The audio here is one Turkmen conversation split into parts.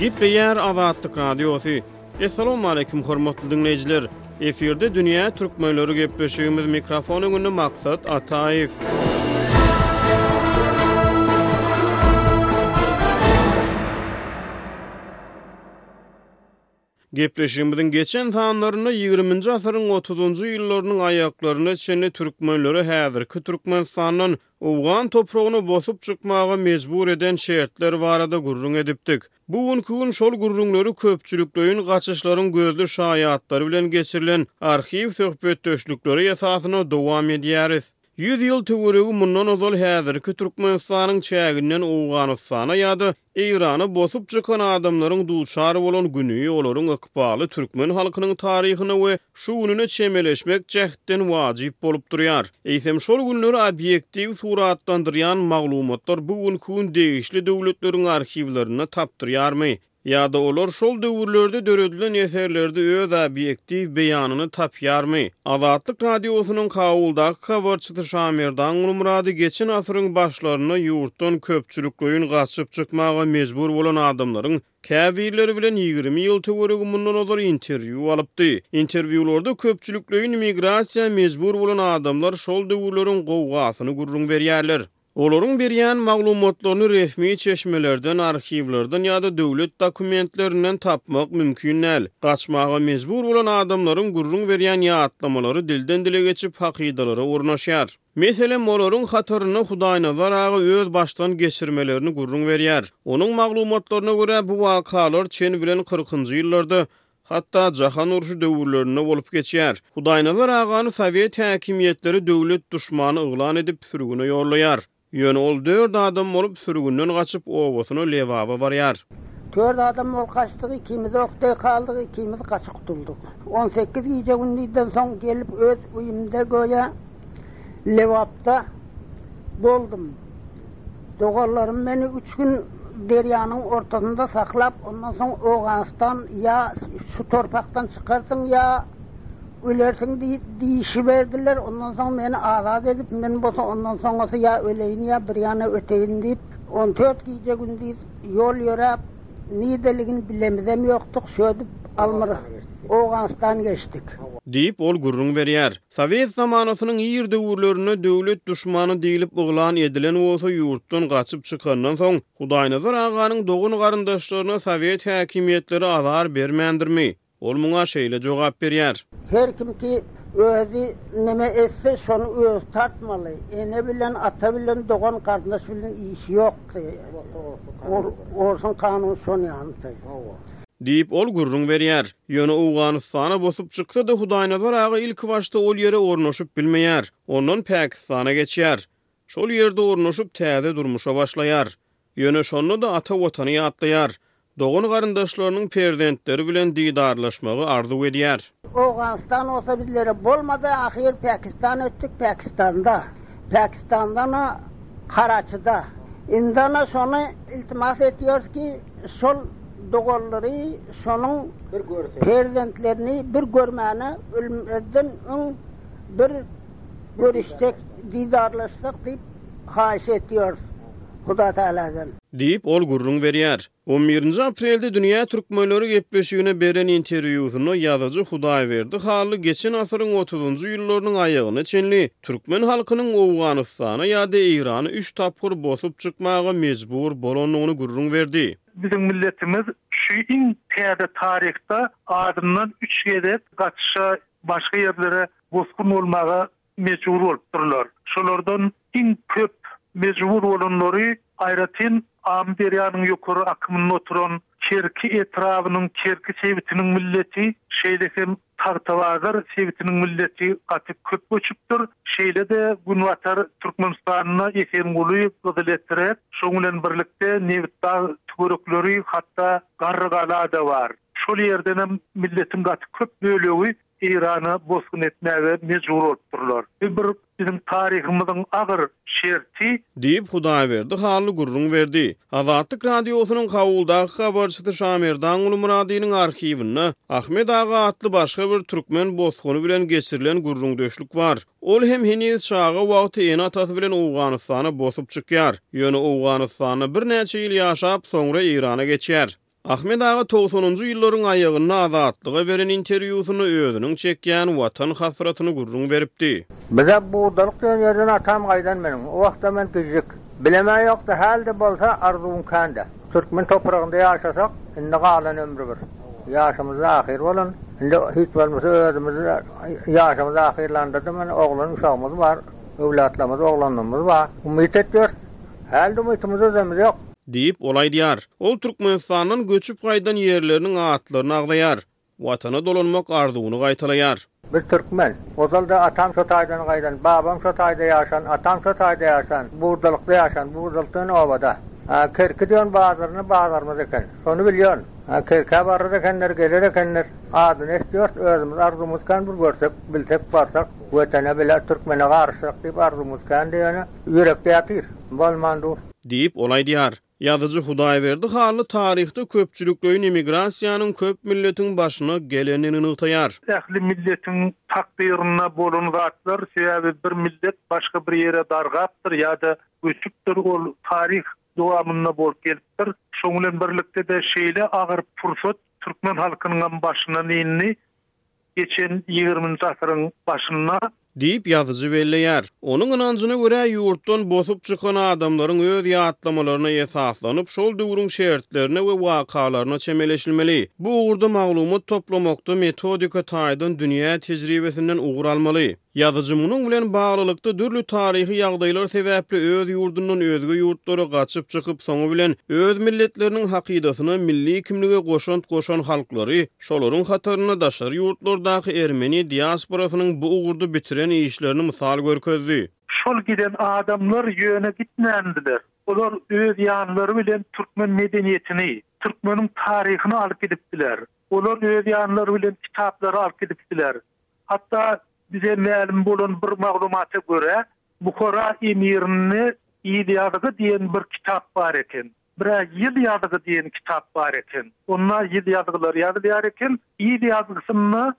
Gepleýär Azatlyk Radiosy. Essalawmaleýkim hormatly diňleýjiler. Efirde dünýä türkmenleri gepleşigimiz mikrofon öňünde maksat Ataýew. Gepleşigimiziň geçen sanlarynda ýigriminji asyryň otuzynjy ýyllarynyň aýaklaryna çenli türkmenleri häzirki Türkmenistandan owgan topragyna bosup çykmaga mejbur eden şertler barada gürrüň edipdik. Bu günki gün şol gürrüňleri köpçülikleýin gaçyşlaryň gözli şaýatlary bilen geçirilen arhiw söhbetdeşlikleri esasyna dowam edýäris. Ýüz ýyl töweregi mundan ozal häzirki Türkmenistanyň çäginden Owganystana ýa-da Eýrany bosup cykan adamlaryň duçar bolan güni, olaryň ykbaly türkmen halkynyň taryhyna we şu gününe çemeleşmek jähtden wajyp bolup durýar. Eýsem şol günleri obýektiw suratlandyrýan maglumatlar bu günki gün degişli döwletleriň arhiwlerinde tapdyrýarmy? Ýa-da olar şol döwürlerde döredilen eserlerde öz obýektiw beýanyny tapýarmy? Azatlyk Radiosynyň Kabuldaky habarçysy. Şamerdan Gulmyrady geçen asyryň başlarynda ýurtdan köpçülikleýin gaçyp çykmaga mejbur bolan adamlaryň käbirleri bilen ýigrimi ýyl töweregi mundan ozal interwýu alypdy. Interwýularda köpçülikleýin migrasiýa mejbur bolan adamlar şol döwürleriň gowgasyny gürrüň berýärler. Olaryň berýän maglumatlaryny resmi çeşmelerden, arhiwlerden ýa-da döwlet dokumentlerinden tapmak mümkin däl. Gaçmaga mejbur bolan adamlaryň gürrüň berýän ýatlamalary dilden-dile geçip, hakydalara ornaşýar. Meselem, olaryň hatarynda Hudaýnazar aga öz başdan geçirmelerini gürrüň berýär. Onuň maglumatlaryna görä, bu wakalar çen bilen kyrkynjy ýyllarda Hatda jahan urşy döwürlerinde bolup geçýär. Hudaýnazar agany sowet häkimiýetleri döwlet duşmany yglan edip, sürgüne ýollaýar. Ýöne ol dört adam bolup, sürgünden gaçyp, obasyna Lebaba barýar. Dört adam bolup gaçdyk, ikimiz okdaý galdyk, ikimiz gaçyp gutuldyk. On sekiz gije-gündizden soň gelip, öz öýümde, göýä, Lebapda boldum. Doganlarym meni üç gün derýanyň ortasynda saklap, ondan soň Owganystan ýa şu torpakdan çykarsyň, ýa ölersiň diýişiberdiler. Ondan soň meni azat edip, men bolsa ondan soňasy ýa öleýin, ýa bir ýana öteýin diýip, on dört gije-gündiz ýol ýöräp, nideligini bilemizem ýokduk, şödüp Almyr, Owganystan geçdik. Diýip, ol gürrüň berýär. Sowet zamanasynyň ir döwürlerinde döwlet duşmany diýlip yglan edilen bolsa ýurtdan gaçyp çykandan soň Hudaýnazar aganyň dogan-garyndaşlaryna sowet häkimiýetleri azar bermändirmi? Ol muňa şeýle jogap berýär. Her kim ki özi neme etse şony özi tartmaly. Ene bilen, ata bilen, dogan garyndaş bilen işi ýokdy. Orsuň kanuny şon ýalydy. Diýip ol gürrüň berýär. Ýöne Owganystana bosup çyksa-da Hudaýnazar aga ilki başda ol ýere ornaşyp bilmeýär. Ondan Päkistana geçýär. Şol ýerde ornaşyp täze durmuşa başlaýar. Ýöne şonda-da ata Watany ýatlaýar. Dogan-garyndaşlarynyň perzentleri bilen didarlaşmagy arzuw edýär. Owganystan bolsa bizlere bolmady. Ahyr Päkistana ötdük. Päkistanda. Päkistandan-a Karaçyda. Indi ana şony iltimas etýäris ki, şol dogallary şonuň perzentlerini bir görmäne ölmezden öň bir görüşsek, didarlaşsak diýip haýyş etýäris Huda Täläden. Diýip, ol gürrüň berýär. On birinji aprelde Dünýä türkmenleri gepleşigine beren interwýusynda ýazyjy Hudaýberdi Hally geçen asyryň otuzynjy ýyllarynyň aýagyna çenli türkmen halkynyň Owganystana ýa-da Eýrany üç tapgyr bosup çykmaga mejbur bolandygyny gürrüň berdi. Biziň milletimiz şu iň täze taryhda azyndan üç gezek gaçyşa, başga ýerlere bosgun bolmaga mejbur bolup durlar. Şolardan iň köp mejbur bolanlary aýratyn Amyderýanyň ýokary akymynda oturan Kerki etrabynyň Kerki sebitiniň milleti, şeýle hem Tagtabazar sebitiniň milleti gaty köp göçüpdir. Şeýle-de Günbatar Türkmenistanda Esenguly, Gyzyletrek, şonuň bilen birlikde Nebitdag töwerekleri, hatda Garrygala-da bar. Şol ýerdenem milletiň gaty köp bölegi Eýrana bosgun etmäge mejbur bolupdyrlar. Bu bir biziň taryhymyzyň agyr şerti. Diýip, Hudaýberdi Hally gürrüň berdi. Azatlyk Radiosynyň Kabuldaky habarçysy Şamerdan Gulmyradynyň arhiwinde Ahmet aga atly başga bir türkmen bosguny bilen geçirilen gürrüňdeşlik bar. Ol hem heniz çaga wagty ene-atasy bilen Owganystana bosup çykýar. Ýöne Owganystanda birnäçe ýyl ýaşap, soňra Eýrana geçýär. Ahmet aga togsanynjy ýyllaryň aýagynda Azatlyga beren interwýusynda özüniň çekýän Watan hasratyny gürrüň beripdi. Bize bugdalyk diýen ýerden atam gaýdan meniň. O wagtlar men gijjik. Bilemä ýok-da, häl-de bolsa arzuwym kän-de. Türkmen topragynda ýaşasak, indi galan ömri bir. Ýaşymyz ahyr bolan. Indi hiç bolmasa özümiz ýaşymyz ahyrlanda-da men oglan-uşagymyz bar. Öwlatlarymyz, oglanlarymyz bar. Umyt edýäris. Häl-de umytymyz özümiz ýok. Diýip, ol aýdýar. Ol Türkmenistandan göçüp gaýdan ýerleriniň atlaryny agzaýar. Watana dolanmak arzuwyny gaýtalaýar. Biz türkmen. Ozal-da atam şo taýdan gaýdan, babam şo taýda ýaşan, atam şo taýda ýaşan, burdalykda ýaşan, burdalykdan obada. Kerki diýen bazaryny bazarymyz eken. Şony bilýän. Kerkä barrys ekenler, geler ekenler. Adyny eşidýäris, özümiz arzuwymyz kän bir görsek, bilsek, barsak, wetene bile, türkmene garyşsak diýip arzuwymyz kän diýene, ýürekde ýatyr. Bolman dur. Diýip, ol aýdýar. Ýazyjy Hudaýberdi Hally taryhda köpçülikleýin emigrasiýanyň köp milletiň başyna gelendigini nygtaýar. Ähli milletiň takdyrynda bolan zatlar, sebäbi bir millet başga bir ýere dargapdyr ýa-da göçüpdir, ol taryh dowamynda bolup gelipdir. Şoň bilen birlikde-de şeýle agyr pursat türkmen halkynyňam başyndan indi. geçen ýigriminji asyryň başynda. Diýip, ýazyjy belleýär. Onuň ynanjyna görä, ýurtdan bosup çykan adamlaryň öz ýatlamalaryna esaslanyp, şol döwrüň şertlerine we wakalaryna çemeleşilmeli. Bu ugurda maglumat toplamakda metodika taýdan dünýä tejribesinden ugur almaly. Ýazyjy munuň bilen baglylykda dürli taryhy ýagdaýlar sebäpli öz ýurdundan özge ýurtlara gaçyp çykyp, soňy bilen öz milletleriniň hakydasyna, milli kimlige goşant goşan halklary, şolaryň hatarynda daşary ýurtlardaky ermeni diasporasynyň bu ugurda bitiren işlerini mysal görkezdi. Şol giden adamlar ýöne gitmändiler. Olar öz ýanlary bilen türkmen medeniýetini, türkmeniň taryhyny alyp gidipdiler. Olar öz ýanlary bilen kitaplary alyp gidipdiler. Hatda bize mälim bolan bir maglumata görä, Buhara emirinde Il ýazygy diýen bir kitap bar eken. Bir-ä Ýyl ýazygy diýen kitap bar eken. Onda ýyl ýazgylary ýazylýar eken. Il ýazgysynda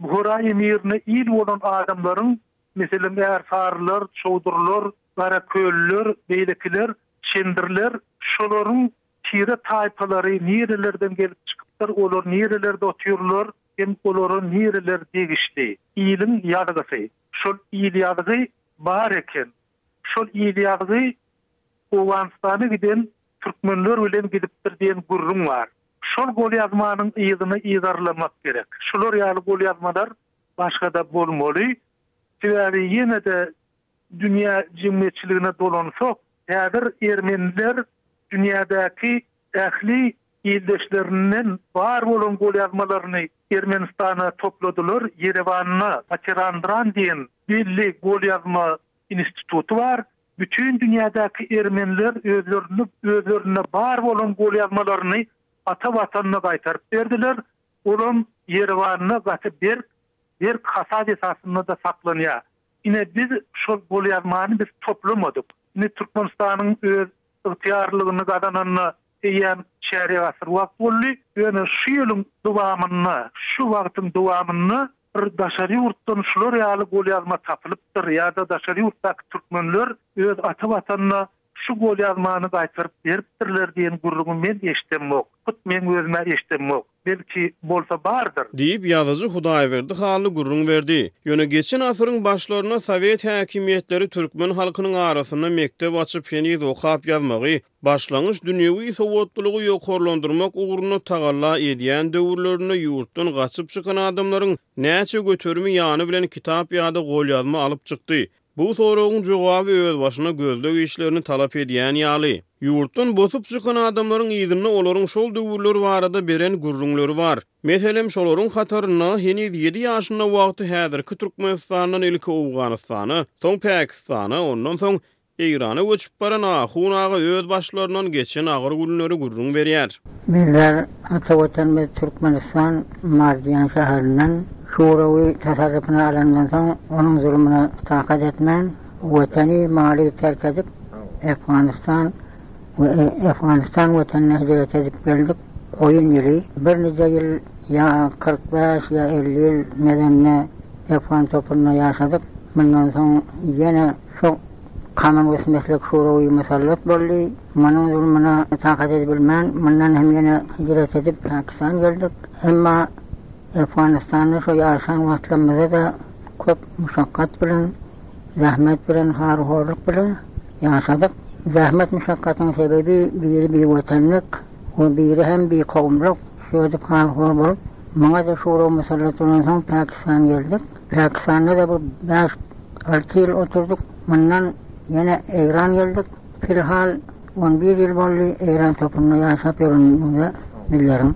Buhara emirine il bolan adamlaryň, meselem, ärsarylar, çowdurlar, garaköllüler, beýlekiler, çendirler, şolaryň Tire taýpalary nirelerden gelip çykypdyr, olar nirelerde otyrlar hem olara nireler degişli? Iliň ýazgysy. Şol il-ýazgy bar eken. Şol il-ýazgy Owganystana giden türkmenler bilen gidipdir diýen gürrüň bar. Şol golýazmanyň yzyny yzarlamak gerek. Şular ýaly golýazmalar başga-da bolmaly. Sebäbi ýene-de Dünýä jemgyýetçiligine dolansak, häzir ermeniler dünýädäki ähli ildeşlerinden bar bolan golýazmalaryny Ermenistana topladylar. Ýerewanda Aterandran diýen belli golýazma instituty bar. Bütin dünýädäki ermeniler özlerini özlerinde bar bolan golýazmalaryny ata Watanyna gaýtaryp berdiler. Olam Ýerewanda gaty berk, berk hasap esasynda-da saklanýar. Ine biz şol golýazmany biz toplamadyk. Indi Türkmenistanyň öz ygtyýarlygyny gazananyna eýýäm çärýek asyr wagt boldy. Ýöne şu ýylyň dowamynda, şu wagtyň dowamynda bir daşary ýurtdan şular ýaly golýazma tapylypdyr ýa-da daşary ýurtdaky türkmenler öz ata Watanyna Şu golýazmany gaýtaryp beripdirler diýen gürrüňi men eşdemok. Hut meň özüm-ä eşdemok. Belki, bolsa bardyr. Diýip, ýazyjy Hudaýberdi Hally gürrüň berdi. Ýöne geçen asyryň başlarynda sowet häkimiýetleri türkmen halkynyň arasynda mekdep açyp heniz okap ýazmagy, başlangyç dünýewi sowatlylygy ýokarlandyrmak ugrunda tagalla edýän döwürlerinde ýurtdan gaçyp çykan adamlaryň näçe göterimi ýany bilen kitap ýa-da golýazma alyp çykdy, Bu soragyň jogaby özbaşyna gözleg işlerini talap edýän ýaly. Ýurtdan bosup çykan adamlaryň yzynda olaryň şol döwürler barada beren gürrüňleri bar. Meselem, şolaryň hatarynda heniz ýedi ýaşynda wagty häzirki Türkmenistandan ilki Owganystana, soň Pakistana, ondan soň Eýrana göçüp baran ahun aga öz başlaryndan geçen agyr günleri gürrüň berýär. Bizler ata Watanymyz Türkmenistan Mardian şäherinden Şurawy tasarrufyna alandan soň onuň zulumyna takat etmän Watany Mary terk edip Efganistan we Efganistan Watanyna hijret edip geldik Goýun ýyly bir nije ýyl ýa kyrk bäş ýa elli ýyl Medende Efgan toprunda ýaşadyk mundan soň ýene Soň Commonwealth meslek surawy musallat boldy. Munuň zulmuna takat edip bilmän, mundan hem ýene hijret edip, Pakistan geldik. Emma Efganistanda şu ýaşan wagtlarymyzda-da köp muşakgat bilen, zähmet bilen, haru-horluk bile ýaşadyk. Zähmet-muşakgatyň sebebi biri biwetenlik we biri hem bikowumlyk. Şödip haru-hor bolup, muňa-da suraw musallat bolansoň Pakistan geldik. Pakistanda-da bir bäş-alty ýyl oturdyk. Mundan ýene Eýran geldik. Pilhal on bir ýyl boldy Eýran topunda ýaşap ýörenimize bizleriň.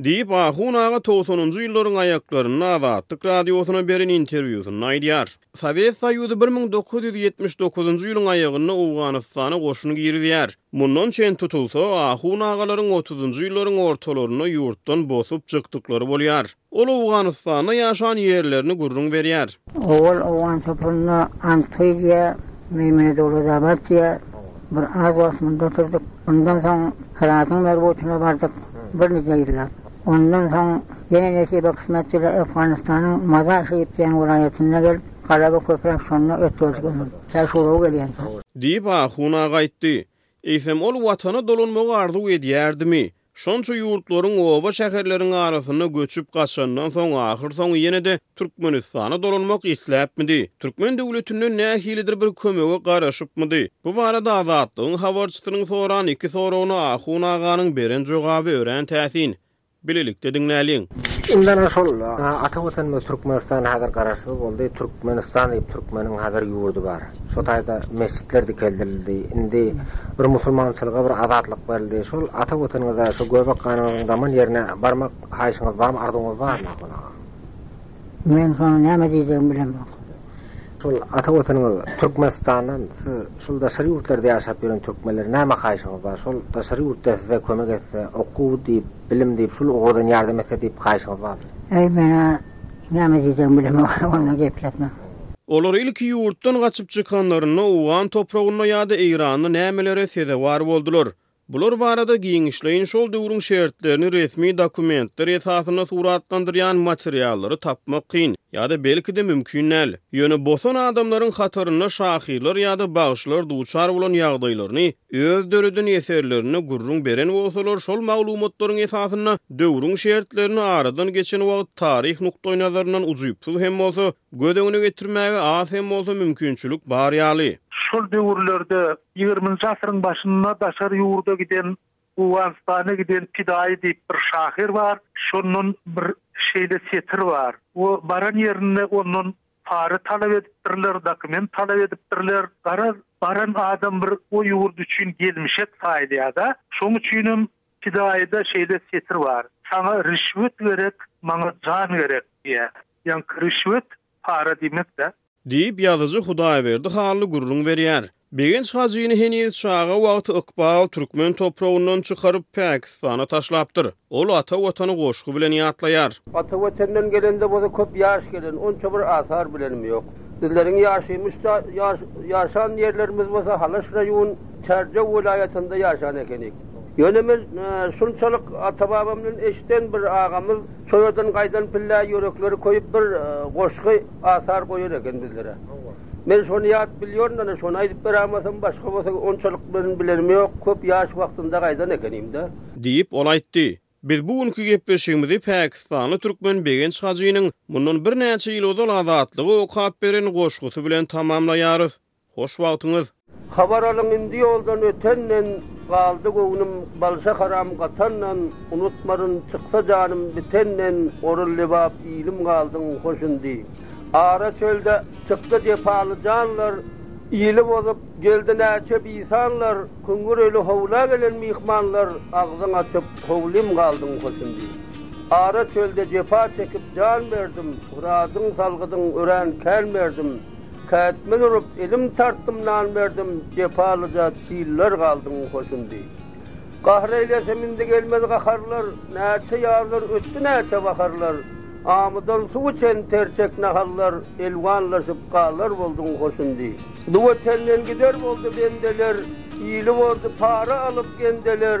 Diýip, Ahun aga togsanynjy ýyllaryň aýaklarynda Azatlyk Radiosyna beren interwýusynda aýdýar. Sowet Soýuzy bir müň dokuz ýüz ýetmiş dokuzynjy ýylyň aýagynda Owganystana goşun girizýär. Mundan çen tutulsa, Ahun agalaryň otuzynjy ýyllaryň ortalarynda ýurtdan bosup cykdyklary bolýar. Ol Owganystanda ýaşan ýerlerini gürrüň berýär. Owal owgan topunda Antoý diýýär, Meýmene Dowlatabat diýýär. Bir az wagt munda otyrdyk. Mundan soň Hyratyň Merwutuna bardyk birnije ýyllap. Ondan soň ýene nesibe kysmet bize Owganystanyň Maza-Şerif diýen welaýatyna gelip, talaby köpräk şonda ötgerdik ömür. Tä şuraw gelýänçä. Diýip, ahun aga aýtdy. Eýsem ol Watana dolanmagy arzuw edýärdimi? Şonça ýurtlaryň, oba-şäherleriň arasynda göçüp gaçandan soň, ahyrsoňy ýene-de Türkmenistana dolanmak isläpmidi? Türkmen döwletinden nähilidir bir kömege garaşypmydy? Bu barada Azatlygyň habarçysynyň soran iki soragyna Ahun aganyň beren jogaby örän täsin. Bilelikde diňläliň. Indi ana şol Ata Watan we Türkmenistan häzir garaşsyz boldy. Türkmenistan diýip türkmeniň häzir ýurdy bar. Şo taýda mesjitler dikeldildi. Indi bir musulmançylyga bir azatlyk berildi. Şol ata Watanyňyza, şo göbek ganyňyzyň daman ýerine barmak haýyşyňyz barmy, arzuwyňyz barmy Ahmet aga? Men şoňa näme diýjegimi bilemok. Şol ata Watanyňyz Türkmenistandan siz şol daşary ýurtlarda ýaşap ýören türkmenler näme haýyşyňyz bar? Şol daşary ýurtda size kömek etse, okuw diýip, bilim diýip, şul ugurdan ýardam etse diýip haýyşyňyz barmy? Äý men-ä Näme diýjegimi bilemok, ondan gepletmek. Olar ilki ýurtdan gaçyp çykanlarynda owgan topragynda ýa-da Eýranda nämelere sezewar boldular? Bular barada giňişleýin şol döwrüň şertlerini resmi dokumentler esasynda suratlandyrýan materiallary tapmak kyn, ýa-da belki-de mümkin däl. Ýöne bosan adamlaryň hatarynda şahyrlar ýa-da bagşylar duçar bolan ýagdaýlaryny, Öz döreden eserlerinde gürrüň beren bolsalar, şol maglumatlaryň esasynda döwrüň şertlerini aradan geçen wagt taryh nukdaýnazaryndan ujypsyz hem bolsa, göz öňüne getirmäge az hem bolsa mümkinçilik bar ýaly. Şol döwürlerde, ýigriminji asyryň başynda daşary ýurda giden, Owganystana giden Pidaýy diýip bir şahyr bar. Şondan bir şeýle setir bar. O baran ýerinde ondan Para talap edipdirler, dokument talap edipdirler. Garaz, baran adam bir o ýurt üçin gelmişek saýylýar-da. Şoň üçinem Fidaýyda şeýle setir bar, Saňa rişwet gerek, maňa jan gerek diýýär. Ýaňky rişwet, para diýmek-dä. Diýip, ýazyjy Hudaýberdi Hally gürrüň berýär. Begenç hajyny heniz çaga wagty ykbal türkmen topragyndan çykaryp, Pakistana taşlapdyr. Ol ata Watany goşgy bilen ýatlaýar. Ata Watanym gelende bolsa köp ýaş gelen, onça bir asar bilenim ýok. Bizleriň ýaşymyş ýaşan ýerlerimiz bolsa Halaç raýun Çärjew welaýatynda ýaşan ekenik. Ýöne men şunçalyk ata-babamdan eşiden bir agamyz şo ýerden gaýdan pillä ýürekleri köýüp bir goşgy asar goýar eken bizlere. Men şony ýat bilýorn ana şony aýdyp beramasam başga bolsa onçalyk bilen bilenim ýok köp ýaş wagtynda gaýdan ekenimda. Diýip ol aýtdy. Biz bu günki gepleşigimizi pakistanly türkmen Begenç Hajynyň mundan birnäçe ýyl ozal Azatlyga okap beren goşgusy bilen tamamlaýarys. Hoş wagtyňyz. Habar alyň indi ýoldan ötenden, Galdy göwnüm balşa haram gatandan, Unutmaryn çyksa janym bitenden, Orun lebap ilim galdyň hoş indi. Ara çölde çykdy jepaly janlar, Ili bozup geldi näçe bisanlar, Küňür eli howla gelen myhmanlar, Agzyň açyp howlym galdyň hoş indi. Ara çölde jepa çekip jan berdim, Hyradyň salgydyň örän kän merdim, Kätmen urup, elim tartdym, nan berdim, Jepalyja çiller galdyň hoşundy. Gahr eýlese mindi gelmez gaharlar, Näçe ýazlar ötdi, näçe baharlar, Amydan suw içen terçek nahallar, Elwanlaşyp galar bolduň hoşundy. Bu wetenden gider boldy bendeler, Ýyly boldy para alyp gendeler,